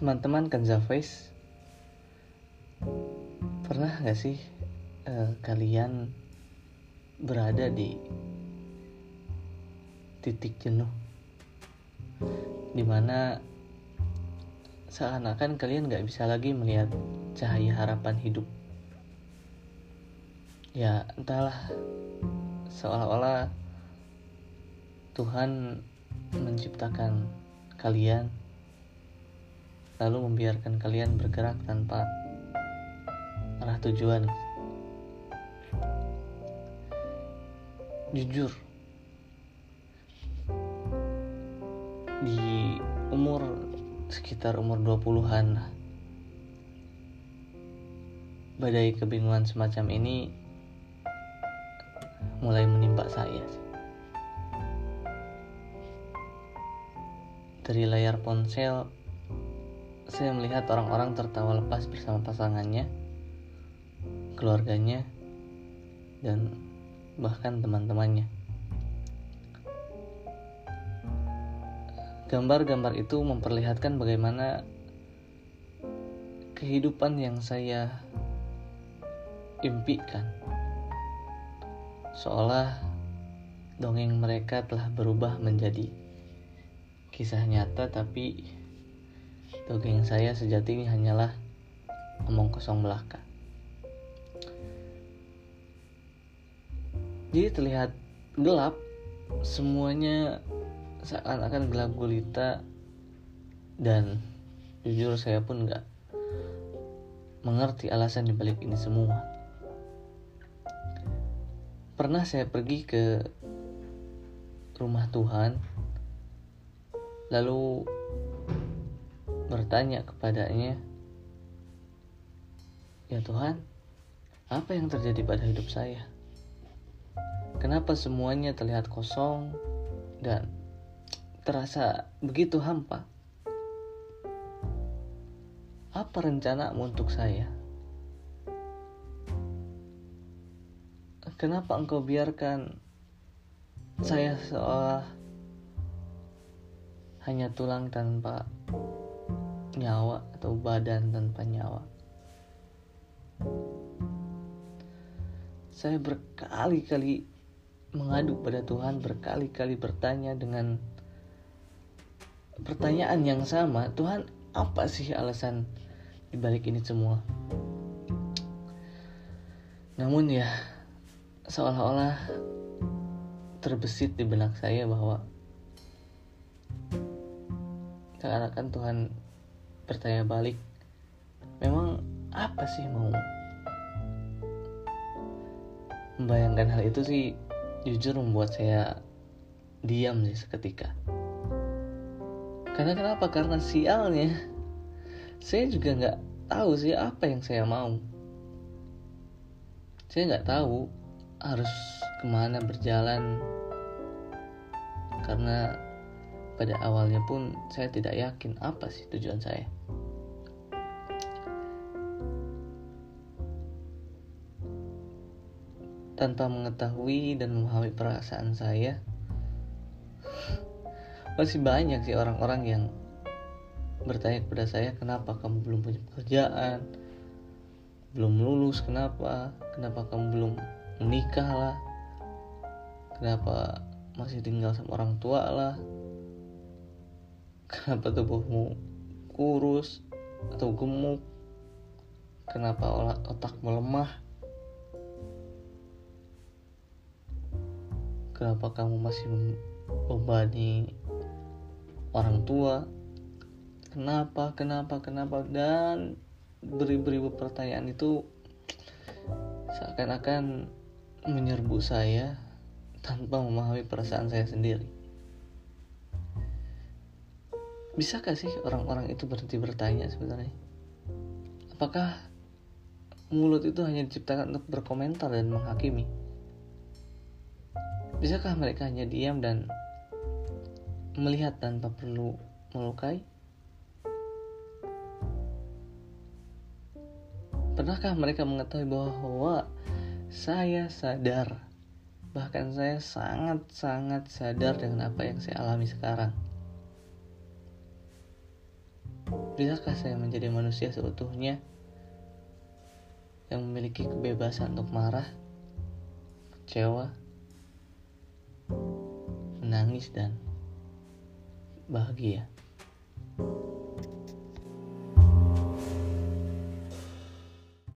Teman-teman Kenza Face Pernah gak sih uh, kalian berada di titik jenuh? Di mana seakan-akan kalian gak bisa lagi melihat cahaya harapan hidup. Ya entahlah seolah-olah Tuhan menciptakan kalian lalu membiarkan kalian bergerak tanpa arah tujuan. Jujur, di umur sekitar umur 20-an badai kebingungan semacam ini mulai menimpa saya. Dari layar ponsel saya melihat orang-orang tertawa lepas bersama pasangannya, keluarganya, dan bahkan teman-temannya. Gambar-gambar itu memperlihatkan bagaimana kehidupan yang saya impikan. Seolah dongeng mereka telah berubah menjadi kisah nyata tapi Dongeng saya sejatinya hanyalah omong kosong belaka. Jadi terlihat gelap, semuanya seakan-akan gelap gulita dan jujur saya pun nggak mengerti alasan dibalik ini semua. Pernah saya pergi ke rumah Tuhan, lalu bertanya kepadanya, "Ya Tuhan, apa yang terjadi pada hidup saya? Kenapa semuanya terlihat kosong dan terasa begitu hampa? Apa rencanamu untuk saya? Kenapa engkau biarkan saya seolah hanya tulang tanpa nyawa atau badan tanpa nyawa. Saya berkali-kali mengadu pada Tuhan, berkali-kali bertanya dengan pertanyaan yang sama, Tuhan, apa sih alasan dibalik ini semua? Namun ya, seolah-olah terbesit di benak saya bahwa seakan-akan Tuhan bertanya balik memang apa sih mau? Membayangkan hal itu sih jujur membuat saya diam sih seketika. Karena kenapa? Karena sialnya. Saya juga nggak tahu sih apa yang saya mau. Saya nggak tahu harus ke mana berjalan. Karena pada awalnya pun saya tidak yakin apa sih tujuan saya. Tanpa mengetahui dan memahami perasaan saya masih banyak sih orang-orang yang bertanya kepada saya kenapa kamu belum punya pekerjaan? Belum lulus kenapa? Kenapa kamu belum menikah lah? Kenapa masih tinggal sama orang tua lah kenapa tubuhmu kurus atau gemuk? Kenapa otak melemah kenapa kamu masih membebani orang tua? Kenapa kenapa kenapa? Dan beribu-ribu pertanyaan itu seakan-akan menyerbu saya tanpa memahami perasaan saya sendiri bisakah sih orang-orang itu berhenti bertanya sebenarnya apakah mulut itu hanya diciptakan untuk berkomentar dan menghakimi Bisakah mereka hanya diam dan melihat tanpa perlu melukai? Pernahkah mereka mengetahui bahwa saya sadar, bahkan saya sangat-sangat sadar dengan apa yang saya alami sekarang? Bisakah saya menjadi manusia seutuhnya yang memiliki kebebasan untuk marah, kecewa, menangis, dan bahagia?